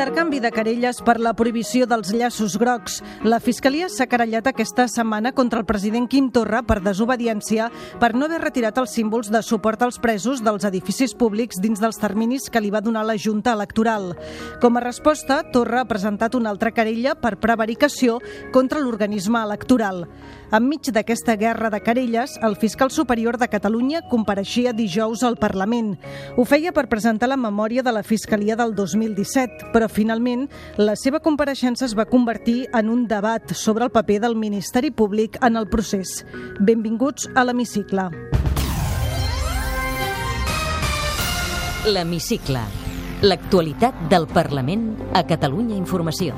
Intercanvi de querelles per la prohibició dels llaços grocs. La Fiscalia s'ha querellat aquesta setmana contra el president Quim Torra per desobediència per no haver retirat els símbols de suport als presos dels edificis públics dins dels terminis que li va donar la Junta Electoral. Com a resposta, Torra ha presentat una altra querella per prevaricació contra l'organisme electoral. Enmig d'aquesta guerra de querelles, el fiscal superior de Catalunya compareixia dijous al Parlament. Ho feia per presentar la memòria de la Fiscalia del 2017, però finalment la seva compareixença es va convertir en un debat sobre el paper del Ministeri Públic en el procés. Benvinguts a l'Hemicicle. L'Hemicicle, l'actualitat del Parlament a Catalunya Informació.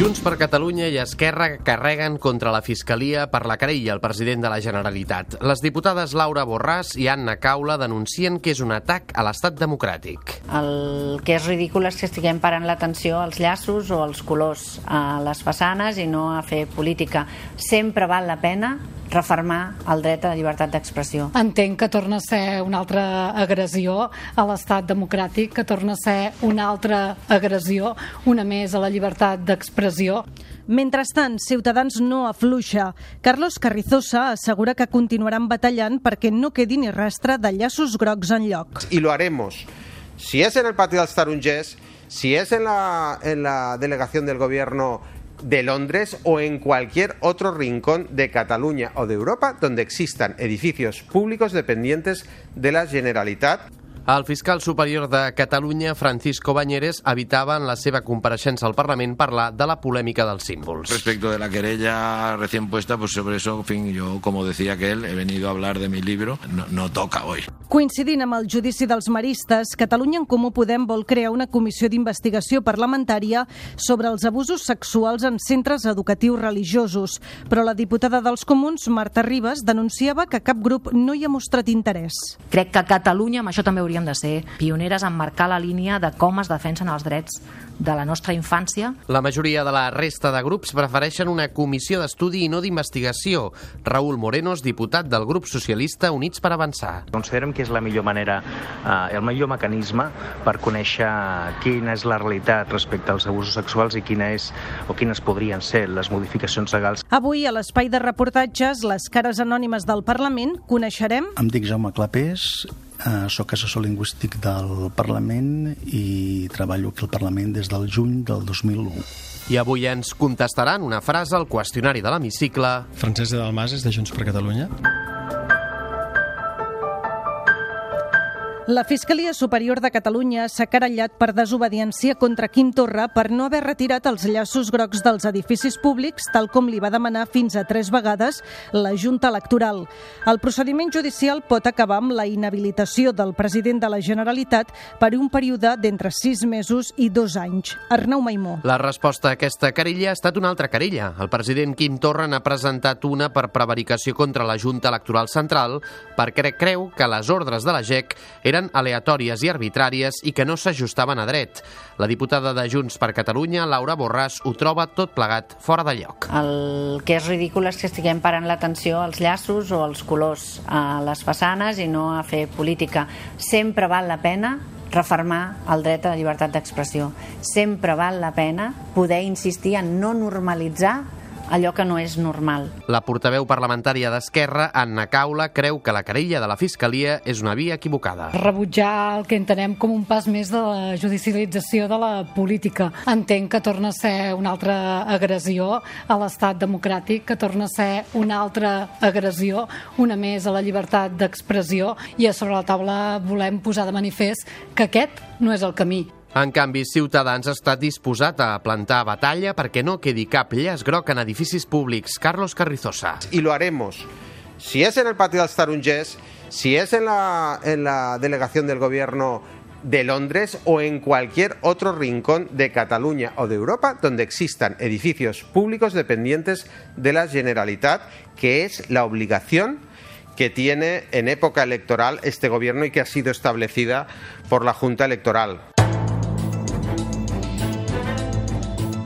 Junts per Catalunya i Esquerra carreguen contra la Fiscalia per la querella al president de la Generalitat. Les diputades Laura Borràs i Anna Caula denuncien que és un atac a l'estat democràtic. El que és ridícul és que estiguem parant l'atenció als llaços o als colors a les façanes i no a fer política. Sempre val la pena refermar el dret a la llibertat d'expressió. Entenc que torna a ser una altra agressió a l'estat democràtic, que torna a ser una altra agressió, una més a la llibertat d'expressió. Mentrestant, Ciutadans no afluixa. Carlos Carrizosa assegura que continuaran batallant perquè no quedi ni rastre de llaços grocs en lloc. Y lo haremos. Si es en el patio de los Tarongers, si es en la, en la delegación del gobierno de Londres o en cualquier otro rincón de Cataluña o de Europa donde existan edificios públicos dependientes de la Generalitat. El fiscal superior de Catalunya, Francisco Bañeres, evitava en la seva compareixença al Parlament parlar de la polèmica dels símbols. Respecto de la querella recién puesta, pues sobre eso, en fin, yo, como decía que él, he venido a hablar de mi libro, no, no toca hoy. Coincidint amb el judici dels maristes, Catalunya en Comú Podem vol crear una comissió d'investigació parlamentària sobre els abusos sexuals en centres educatius religiosos. Però la diputada dels comuns, Marta Ribas, denunciava que cap grup no hi ha mostrat interès. Crec que Catalunya amb això també hauríem de ser pioneres en marcar la línia de com es defensen els drets de la nostra infància. La majoria de la resta de grups prefereixen una comissió d'estudi i no d'investigació. Raúl Morenos, diputat del grup socialista Units per Avançar. Considerem que és la millor manera, eh, el millor mecanisme per conèixer quina és la realitat respecte als abusos sexuals i quina és o quines podrien ser les modificacions legals. Avui, a l'espai de reportatges, les cares anònimes del Parlament, coneixerem... Em dic Jaume Clapés, eh, sóc assessor lingüístic del Parlament i treballo aquí al Parlament des del juny del 2001. I avui ens contestaran una frase al qüestionari de l'hemicicle. Francesc de Dalmases, de Junts per Catalunya. La Fiscalia Superior de Catalunya s'ha querellat per desobediència contra Quim Torra per no haver retirat els llaços grocs dels edificis públics, tal com li va demanar fins a tres vegades la Junta Electoral. El procediment judicial pot acabar amb la inhabilitació del president de la Generalitat per un període d'entre sis mesos i dos anys. Arnau Maimó. La resposta a aquesta querella ha estat una altra querella. El president Quim Torra n'ha presentat una per prevaricació contra la Junta Electoral Central perquè creu que les ordres de la GEC eren aleatòries i arbitràries i que no s'ajustaven a dret. La diputada de Junts per Catalunya, Laura Borràs, ho troba tot plegat fora de lloc. El que és ridícul és que estiguem parant l'atenció als llaços o als colors a les façanes i no a fer política. Sempre val la pena refermar el dret a la llibertat d'expressió. Sempre val la pena poder insistir en no normalitzar allò que no és normal. La portaveu parlamentària d'Esquerra, Anna Caula, creu que la querella de la Fiscalia és una via equivocada. Rebutjar el que entenem com un pas més de la judicialització de la política. Entenc que torna a ser una altra agressió a l'estat democràtic, que torna a ser una altra agressió, una més a la llibertat d'expressió i a sobre la taula volem posar de manifest que aquest no és el camí. En canvi, Ciutadans està disposat a plantar batalla perquè no quedi cap llaç groc en edificis públics. Carlos Carrizosa. Y lo haremos. Si es en el patio de los si es en la delegación del gobierno de Londres o en cualquier otro rincón de Cataluña o de Europa donde existan edificios públicos dependientes de la Generalitat, que es la obligación que tiene en época electoral este gobierno y que ha sido establecida por la Junta Electoral.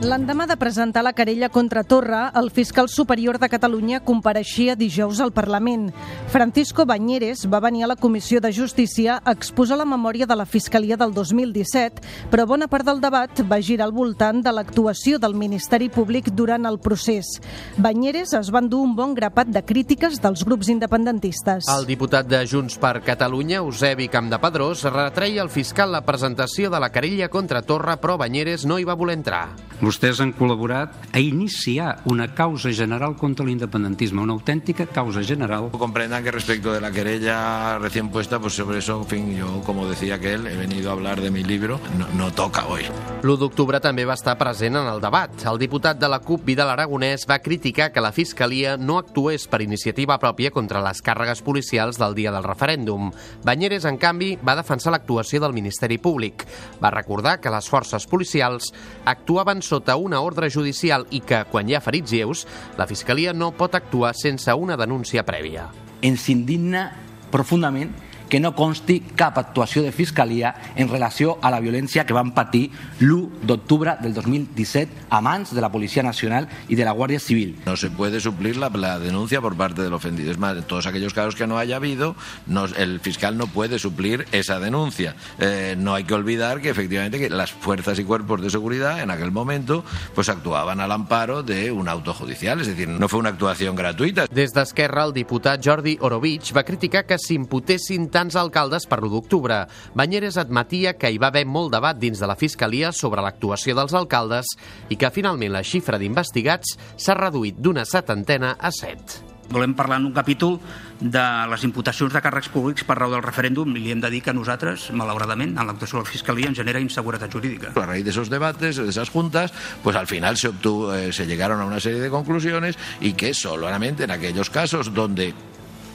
L'endemà de presentar la querella contra Torra, el fiscal superior de Catalunya compareixia dijous al Parlament. Francisco Banyeres va venir a la Comissió de Justícia a exposar la memòria de la Fiscalia del 2017, però bona part del debat va girar al voltant de l'actuació del Ministeri Públic durant el procés. Banyeres es va endur un bon grapat de crítiques dels grups independentistes. El diputat de Junts per Catalunya, Eusebi Campdepadrós, retreia al fiscal la presentació de la querella contra Torra, però Banyeres no hi va voler entrar. Vostès han col·laborat a iniciar una causa general contra l'independentisme, una autèntica causa general. Comprendan que respecto de la querella recién puesta, pues sobre eso, en fin, yo, como decía que él, he venido a hablar de mi libro, no, no toca hoy. L'1 d'octubre també va estar present en el debat. El diputat de la CUP, Vidal Aragonès, va criticar que la Fiscalia no actués per iniciativa pròpia contra les càrregues policials del dia del referèndum. Banyeres, en canvi, va defensar l'actuació del Ministeri Públic. Va recordar que les forces policials actuaven sota una ordre judicial i que, quan hi ha ferits lleus, la Fiscalia no pot actuar sense una denúncia prèvia. Ens indigna profundament que no consti cap actuació de Fiscalia en relació a la violència que van patir l'1 d'octubre del 2017 a mans de la Policia Nacional y de la Guardia Civil. No se puede suplir la, la denuncia por parte del ofendido. Es más, en todos aquellos casos que no haya habido, no, el fiscal no puede suplir esa denuncia. Eh, no hay que olvidar que efectivamente que las fuerzas y cuerpos de seguridad en aquel momento pues actuaban al amparo de un auto judicial, es decir, no fue una actuación gratuita. Des d'Esquerra, el diputat Jordi Orovich va criticar que s'imputessin tants alcaldes per l'1 d'octubre. Banyeres admetia que hi va haver molt debat dins de la Fiscalia sobre l'actuació dels alcaldes i que finalment la xifra d'investigats s'ha reduït d'una setantena a set. Volem parlar en un capítol de les imputacions de càrrecs públics per raó del referèndum i li hem de dir que a nosaltres, malauradament, en l'actuació de la Fiscalia ens genera inseguretat jurídica. A raíz de esos debates, de esas juntas, pues al final se, obtuvo, eh, se llegaron a una serie de conclusiones y que solamente en aquellos casos donde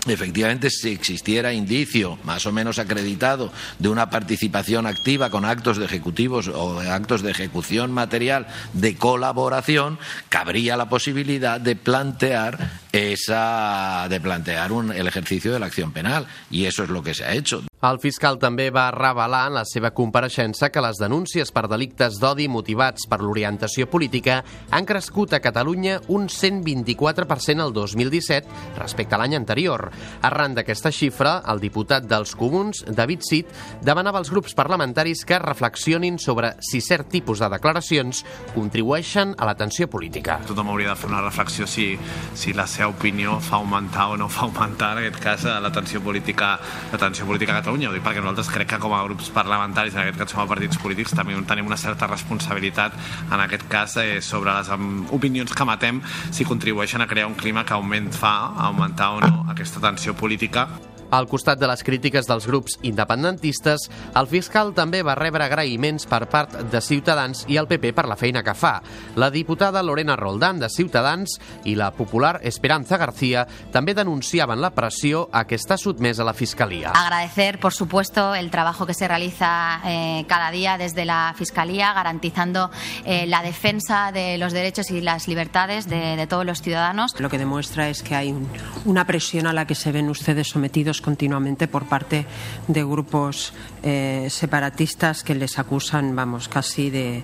efectivamente si existiera indicio más o menos acreditado de una participación activa con actos de ejecutivos o actos de ejecución material de colaboración, cabría la posibilidad de plantear esa de plantear un, el ejercicio de la acción penal y eso es lo que se ha hecho. El fiscal també va revelar en la seva compareixença que les denúncies per delictes d'odi motivats per l'orientació política han crescut a Catalunya un 124% el 2017 respecte a l'any anterior. Arran d'aquesta xifra, el diputat dels comuns, David Cid, demanava als grups parlamentaris que reflexionin sobre si cert tipus de declaracions contribueixen a la tensió política. Tothom hauria de fer una reflexió si, si la seva opinió fa augmentar o no fa augmentar, en aquest cas, la tensió política, la tensió política a Catalunya. Ho dic perquè nosaltres crec que com a grups parlamentaris, en aquest cas com a partits polítics, també tenim una certa responsabilitat, en aquest cas, eh, sobre les opinions que matem, si contribueixen a crear un clima que augment fa, augmentar o no aquesta tensió política al costat de les crítiques dels grups independentistes, el fiscal també va rebre agraïments per part de Ciutadans i el PP per la feina que fa. La diputada Lorena Roldán, de Ciutadans, i la popular Esperanza García també denunciaven la pressió a què està sotmesa la Fiscalia. Agradecer, por supuesto, el trabajo que se realiza eh, cada día desde la Fiscalía, garantizando eh, la defensa de los derechos y las libertades de, de todos los ciudadanos. Lo que demuestra es que hay un, una presión a la que se ven ustedes sometidos continuamente por parte de grupos eh, separatistas que les acusan, vamos, casi de.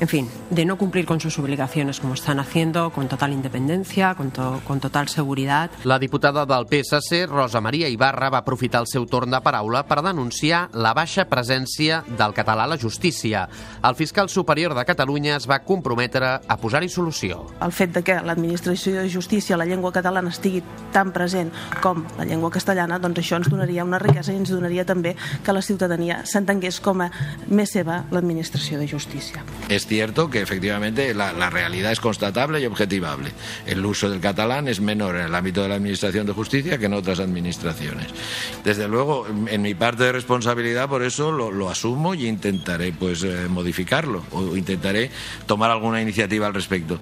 En fin, de no cumplir con sus obligaciones como están haciendo, con total independencia, con, to con total seguridad. La diputada del PSC, Rosa Maria Ibarra, va aprofitar el seu torn de paraula per denunciar la baixa presència del català a la justícia. El fiscal superior de Catalunya es va comprometre a posar-hi solució. El fet de que l'administració de justícia, la llengua catalana, estigui tan present com la llengua castellana, doncs això ens donaria una riquesa i ens donaria també que la ciutadania s'entengués com a més seva l'administració de justícia. Es cierto que efectivamente la, realidad es constatable y objetivable. El uso del catalán es menor en el ámbito de la Administración de Justicia que en otras administraciones. Desde luego, en mi parte de responsabilidad, por eso lo, lo asumo y intentaré pues, eh, modificarlo o intentaré tomar alguna iniciativa al respecto.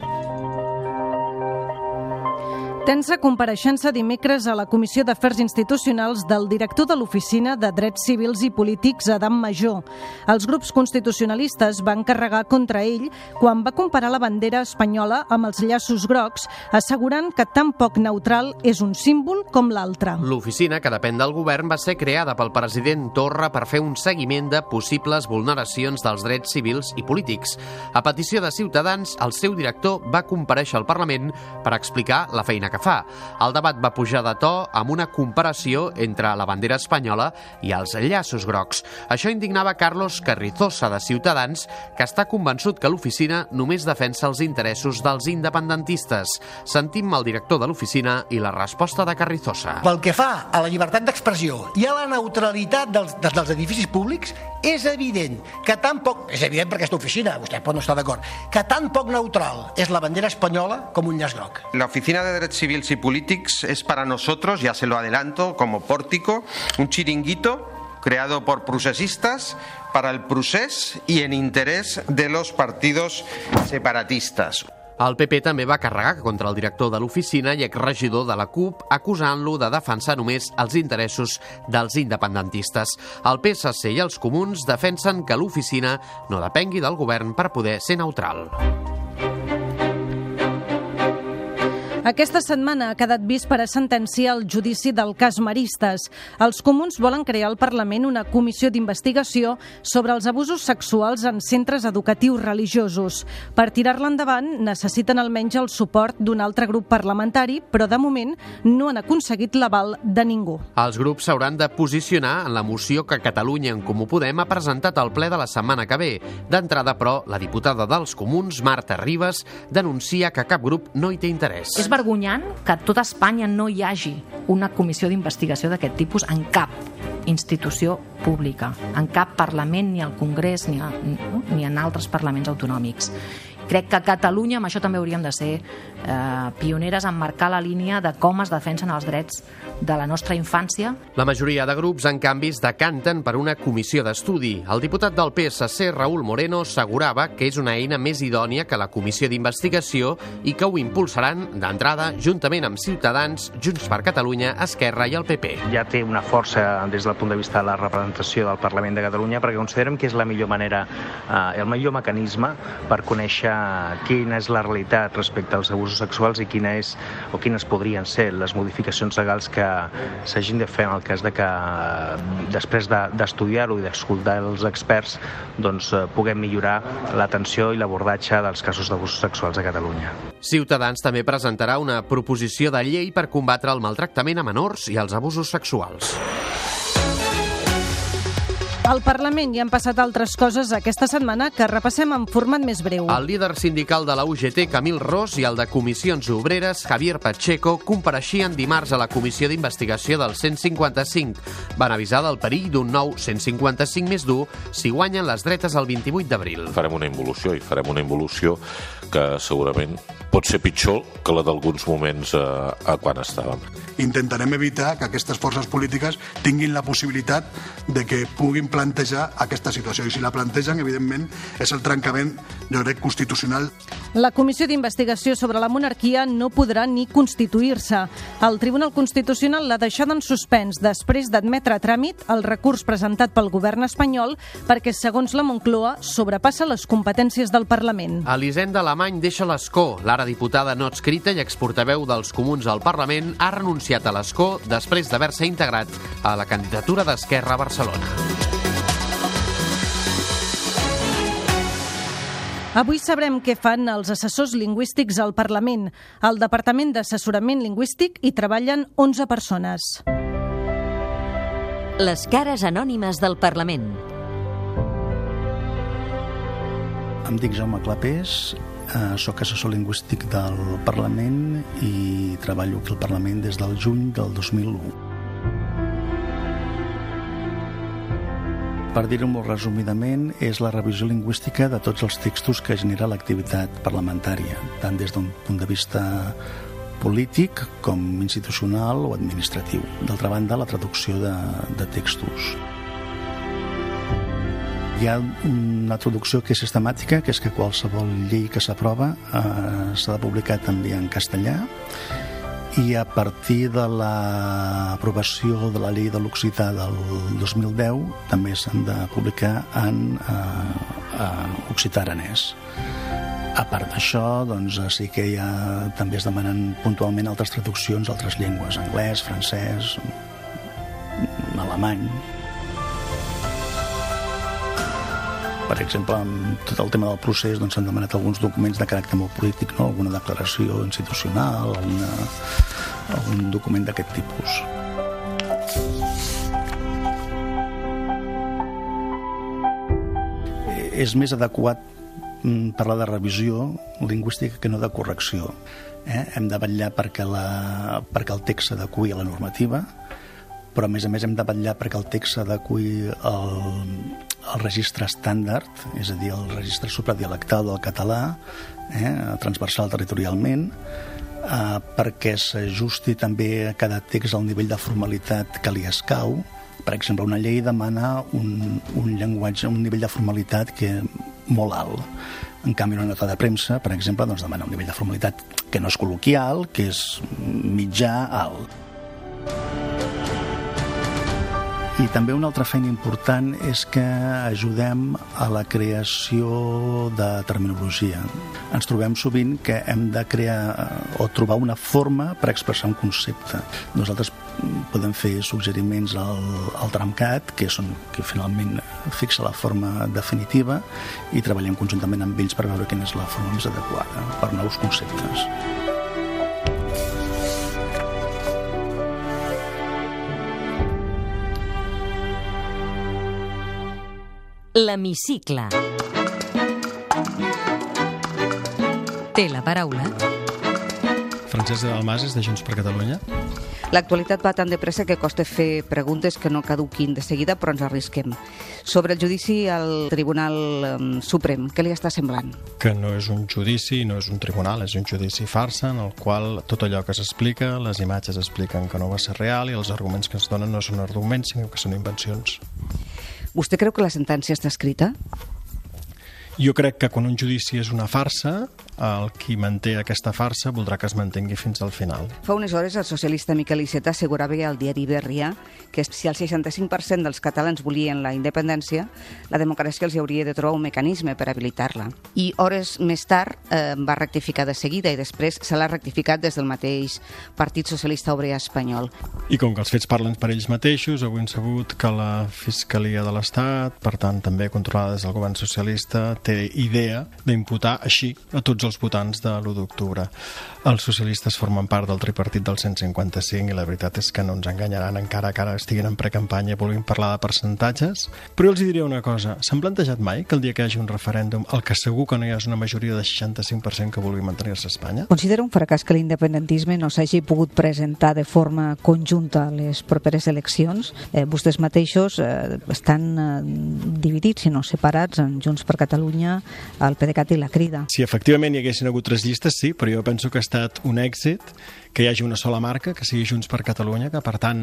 Tensa compareixença dimecres a la Comissió d'Afers Institucionals del director de l'Oficina de Drets Civils i Polítics, Adam Major. Els grups constitucionalistes van carregar contra ell quan va comparar la bandera espanyola amb els llaços grocs, assegurant que tan poc neutral és un símbol com l'altre. L'oficina, que depèn del govern, va ser creada pel president Torra per fer un seguiment de possibles vulneracions dels drets civils i polítics. A petició de Ciutadans, el seu director va compareixer al Parlament per explicar la feina que fa. El debat va pujar de to amb una comparació entre la bandera espanyola i els llaços grocs. Això indignava Carlos Carrizosa, de Ciutadans, que està convençut que l'oficina només defensa els interessos dels independentistes. Sentim el director de l'oficina i la resposta de Carrizosa. Pel que fa a la llibertat d'expressió i a la neutralitat dels, dels edificis públics, és evident que tan poc... És evident per aquesta oficina, vostè pot no estar d'acord, que tan poc neutral és la bandera espanyola com un llaç groc. La Oficina de Drets Civils y Polítics es para nosotros, ya se lo adelanto, como pórtico, un chiringuito creado por procesistas para el procés y en interés de los partidos separatistas. El PP també va carregar contra el director de l'oficina i exregidor de la CUP, acusant-lo de defensar només els interessos dels independentistes. El PSC i els comuns defensen que l'oficina no depengui del govern per poder ser neutral. Aquesta setmana ha quedat vist per a sentenciar el judici del cas Maristes. Els comuns volen crear al Parlament una comissió d'investigació sobre els abusos sexuals en centres educatius religiosos. Per tirar-la endavant necessiten almenys el suport d'un altre grup parlamentari, però de moment no han aconseguit l'aval de ningú. Els grups s'hauran de posicionar en la moció que Catalunya en Comú Podem ha presentat al ple de la setmana que ve. D'entrada, però, la diputada dels comuns, Marta Ribas, denuncia que cap grup no hi té interès. És vergonyant que a tot Espanya no hi hagi una comissió d'investigació d'aquest tipus en cap institució pública, en cap Parlament, ni al Congrés, ni, a, ni en altres parlaments autonòmics. Crec que a Catalunya, amb això també hauríem de ser eh, pioneres en marcar la línia de com es defensen els drets de la nostra infància. La majoria de grups, en canvi, es decanten per una comissió d'estudi. El diputat del PSC, Raúl Moreno, assegurava que és una eina més idònia que la comissió d'investigació i que ho impulsaran d'entrada juntament amb Ciutadans, Junts per Catalunya, Esquerra i el PP. Ja té una força des del punt de vista de la representació del Parlament de Catalunya perquè considerem que és la millor manera, eh, el millor mecanisme per conèixer quina és la realitat respecte als abusos sexuals i quina és o quines podrien ser les modificacions legals que s'hagin de fer en el cas de que després d'estudiar-ho de, i d'escoltar els experts doncs, eh, puguem millorar l'atenció i l'abordatge dels casos d'abusos sexuals a Catalunya. Ciutadans també presentarà una proposició de llei per combatre el maltractament a menors i els abusos sexuals. Al Parlament hi han passat altres coses aquesta setmana que repassem en format més breu. El líder sindical de la UGT, Camil Ros, i el de Comissions Obreres, Javier Pacheco, compareixien dimarts a la Comissió d'Investigació del 155. Van avisar del perill d'un nou 155 més dur si guanyen les dretes el 28 d'abril. Farem una involució i farem una involució que segurament pot ser pitjor que la d'alguns moments eh, a quan estàvem. Intentarem evitar que aquestes forces polítiques tinguin la possibilitat de que puguin plantejar aquesta situació. I si la plantegen, evidentment, és el trencament, jo crec, constitucional. La Comissió d'Investigació sobre la Monarquia no podrà ni constituir-se. El Tribunal Constitucional l'ha deixat en suspens després d'admetre a tràmit el recurs presentat pel govern espanyol perquè, segons la Moncloa, sobrepassa les competències del Parlament. Elisenda Alemany deixa l'escó. L'ara diputada no adscrita i exportaveu dels comuns al Parlament ha renunciat a l'escó després d'haver-se integrat a la candidatura d'Esquerra a Barcelona. Avui sabrem què fan els assessors lingüístics al Parlament. Al Departament d'Assessorament Lingüístic hi treballen 11 persones. Les cares anònimes del Parlament. Em dic Jaume Clapés, eh, sóc assessor lingüístic del Parlament i treballo aquí al Parlament des del juny del 2001. Per dir-ho molt resumidament, és la revisió lingüística de tots els textos que genera l'activitat parlamentària, tant des d'un punt de vista polític com institucional o administratiu. D'altra banda, la traducció de, de textos. Hi ha una traducció que és sistemàtica, que és que qualsevol llei que s'aprova eh, s'ha de publicar també en castellà i a partir de l'aprovació de la llei de l'occità del 2010 també s'han de publicar en eh, eh, occità aranès. A part d'això, doncs, sí que ha, també es demanen puntualment altres traduccions a altres llengües, anglès, francès, alemany. Per exemple, amb tot el tema del procés doncs, s'han doncs, demanat alguns documents de caràcter molt polític, no? alguna declaració institucional, alguna, algun document d'aquest tipus. És més adequat mm, parlar de revisió lingüística que no de correcció. Eh? Hem de vetllar perquè, la, perquè el text s'adequi a la normativa, però a més a més hem de vetllar perquè el text s'adequi al, al registre estàndard, és a dir, el registre supradialectal del català, eh, transversal territorialment, eh, perquè s'ajusti també a cada text al nivell de formalitat que li escau. Per exemple, una llei demana un, un llenguatge, un nivell de formalitat que molt alt. En canvi, una nota de premsa, per exemple, doncs demana un nivell de formalitat que no és col·loquial, que és mitjà alt. I també una altra feina important és que ajudem a la creació de terminologia. Ens trobem sovint que hem de crear o trobar una forma per expressar un concepte. Nosaltres podem fer suggeriments al, al tramcat, que, són, que finalment fixa la forma definitiva, i treballem conjuntament amb ells per veure quina és la forma més adequada per nous conceptes. L'hemicicle. Té la paraula. Francesc de Dalmases, de Junts per Catalunya. L'actualitat va tan de pressa que costa fer preguntes que no caduquin de seguida, però ens arrisquem. Sobre el judici al Tribunal Suprem, què li està semblant? Que no és un judici, no és un tribunal, és un judici farsa en el qual tot allò que s'explica, les imatges expliquen que no va ser real i els arguments que ens donen no són arguments, sinó que són invencions. Vostè creu que la sentència està escrita? Jo crec que quan un judici és una farsa, el qui manté aquesta farsa voldrà que es mantengui fins al final. Fa unes hores el socialista Miquel Iceta assegurava al diari Berria que si el 65% dels catalans volien la independència, la democràcia els hauria de trobar un mecanisme per habilitar-la. I hores més tard eh, va rectificar de seguida i després se l'ha rectificat des del mateix Partit Socialista Obrer Espanyol. I com que els fets parlen per ells mateixos, avui hem sabut que la Fiscalia de l'Estat, per tant també controlada des del govern socialista, té idea d'imputar així a tots els votants de l'1 d'octubre. Els socialistes formen part del tripartit del 155 i la veritat és que no ens enganyaran encara que ara estiguin en precampanya i vulguin parlar de percentatges. Però els diré una cosa, s'han plantejat mai que el dia que hi hagi un referèndum el que segur que no hi ha és una majoria de 65% que vulgui mantenir-se a Espanya? Considera un fracàs que l'independentisme no s'hagi pogut presentar de forma conjunta a les properes eleccions. Eh, vostès mateixos eh, estan eh, dividits, si no separats, en Junts per Catalunya, el PDeCAT i la Crida. Si efectivament hi haguessin hagut tres llistes, sí, però jo penso que estat un èxit que hi hagi una sola marca, que sigui Junts per Catalunya, que per tant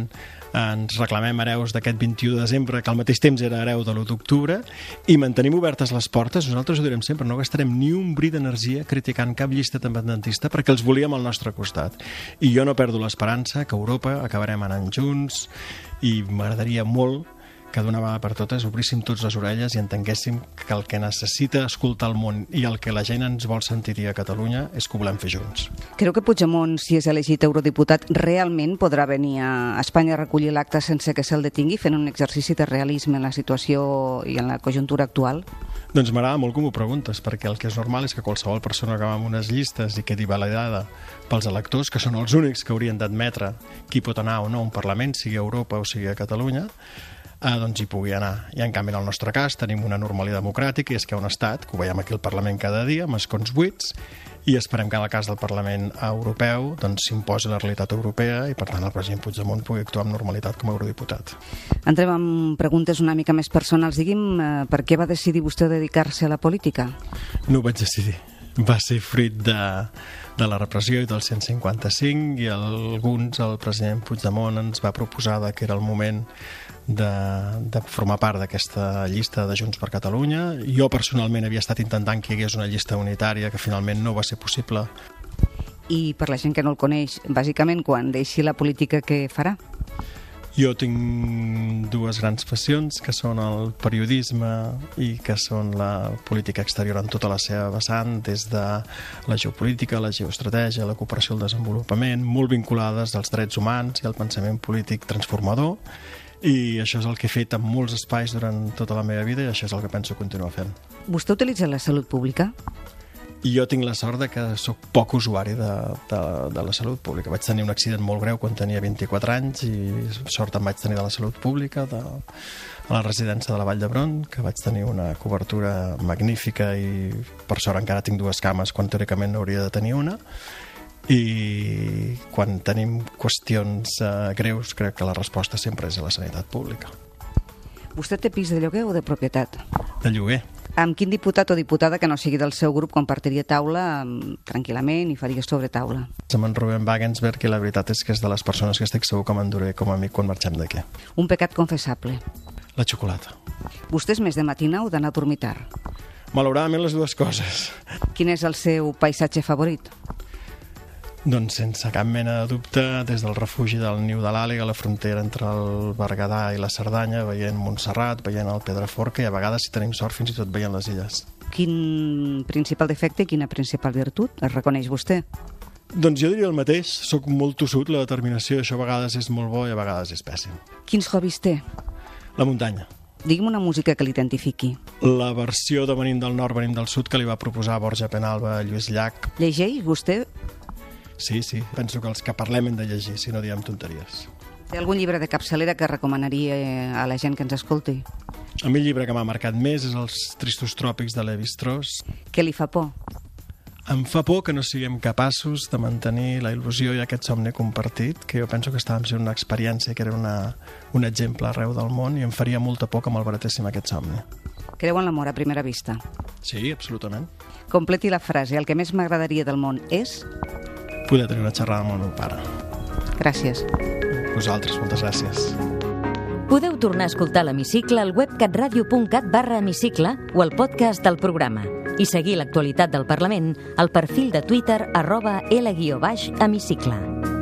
ens reclamem hereus d'aquest 21 de desembre, que al mateix temps era hereu de l'1 d'octubre, i mantenim obertes les portes, nosaltres ho direm sempre, no gastarem ni un bri d'energia criticant cap llista independentista perquè els volíem al nostre costat. I jo no perdo l'esperança que Europa acabarem anant junts i m'agradaria molt que d'una vegada per totes obríssim tots les orelles i entenguéssim que el que necessita escoltar el món i el que la gent ens vol sentir a Catalunya és que ho volem fer junts. Creu que Puigdemont, si és elegit eurodiputat, realment podrà venir a Espanya a recollir l'acte sense que se'l detingui, fent un exercici de realisme en la situació i en la conjuntura actual? Doncs m'agrada molt com ho preguntes, perquè el que és normal és que qualsevol persona que va amb unes llistes i quedi validada pels electors, que són els únics que haurien d'admetre qui pot anar o no a un Parlament, sigui a Europa o sigui a Catalunya, eh, doncs hi pugui anar. I en canvi, en el nostre cas, tenim una normalitat democràtica i és que un estat, que ho veiem aquí al Parlament cada dia, amb escons buits, i esperem que en el cas del Parlament Europeu doncs, s'imposi la realitat europea i per tant el president Puigdemont pugui actuar amb normalitat com a eurodiputat. Entrem amb preguntes una mica més personals. Digui'm, eh, per què va decidir vostè dedicar-se a la política? No ho vaig decidir. Va ser fruit de, de la repressió i del 155 i alguns, el president Puigdemont ens va proposar que era el moment de, de formar part d'aquesta llista de Junts per Catalunya. Jo personalment havia estat intentant que hi hagués una llista unitària que finalment no va ser possible. I per la gent que no el coneix, bàsicament, quan deixi la política, què farà? Jo tinc dues grans passions, que són el periodisme i que són la política exterior en tota la seva vessant, des de la geopolítica, la geoestratègia, la cooperació al desenvolupament, molt vinculades als drets humans i al pensament polític transformador, i això és el que he fet en molts espais durant tota la meva vida i això és el que penso continuar fent. Vostè utilitza la salut pública? i jo tinc la sort de que sóc poc usuari de, de, de la salut pública. Vaig tenir un accident molt greu quan tenia 24 anys i sort em vaig tenir de la salut pública, de, a la residència de la Vall d'Hebron, que vaig tenir una cobertura magnífica i per sort encara tinc dues cames quan teòricament n'hauria de tenir una i quan tenim qüestions eh, greus crec que la resposta sempre és a la sanitat pública. Vostè té pis de lloguer o de propietat? De lloguer. Amb quin diputat o diputada que no sigui del seu grup compartiria taula tranquil·lament i faria sobre taula? Amb en Rubén Wagensberg i la veritat és que és de les persones que estic segur que m'enduré com a amic quan marxem d'aquí. Un pecat confessable. La xocolata. Vostè és més de matina o d'anar a dormir tard? Malauradament les dues coses. Quin és el seu paisatge favorit? Doncs sense cap mena de dubte, des del refugi del Niu de l'Àliga, la frontera entre el Berguedà i la Cerdanya, veient Montserrat, veient el Pedraforca i a vegades, si tenim sort, fins i tot veient les illes. Quin principal defecte i quina principal virtut es reconeix vostè? Doncs jo diria el mateix, sóc molt tossut, la determinació, això a vegades és molt bo i a vegades és pèssim. Quins hobbies té? La muntanya. Digui'm una música que l'identifiqui. La versió de Venim del Nord, Venim del Sud que li va proposar Borja Penalba a Lluís Llach. Llegeix vostè Sí, sí, penso que els que parlem hem de llegir, si no diem tonteries. Té algun llibre de capçalera que recomanaria a la gent que ens escolti? A mi el llibre que m'ha marcat més és Els tristos tròpics de Levi Strauss. Què li fa por? Em fa por que no siguem capaços de mantenir la il·lusió i aquest somni compartit, que jo penso que estàvem sent una experiència que era una, un exemple arreu del món i em faria molta por que malbaratéssim aquest somni. Creu en l'amor a primera vista? Sí, absolutament. Completi la frase. El que més m'agradaria del món és poder tenir una xerrada amb el meu pare. Gràcies. Vosaltres, moltes gràcies. Podeu tornar a escoltar l'Hemicicle al web catradio.cat barra hemicicle o al podcast del programa i seguir l'actualitat del Parlament al perfil de Twitter arroba L-hemicicle.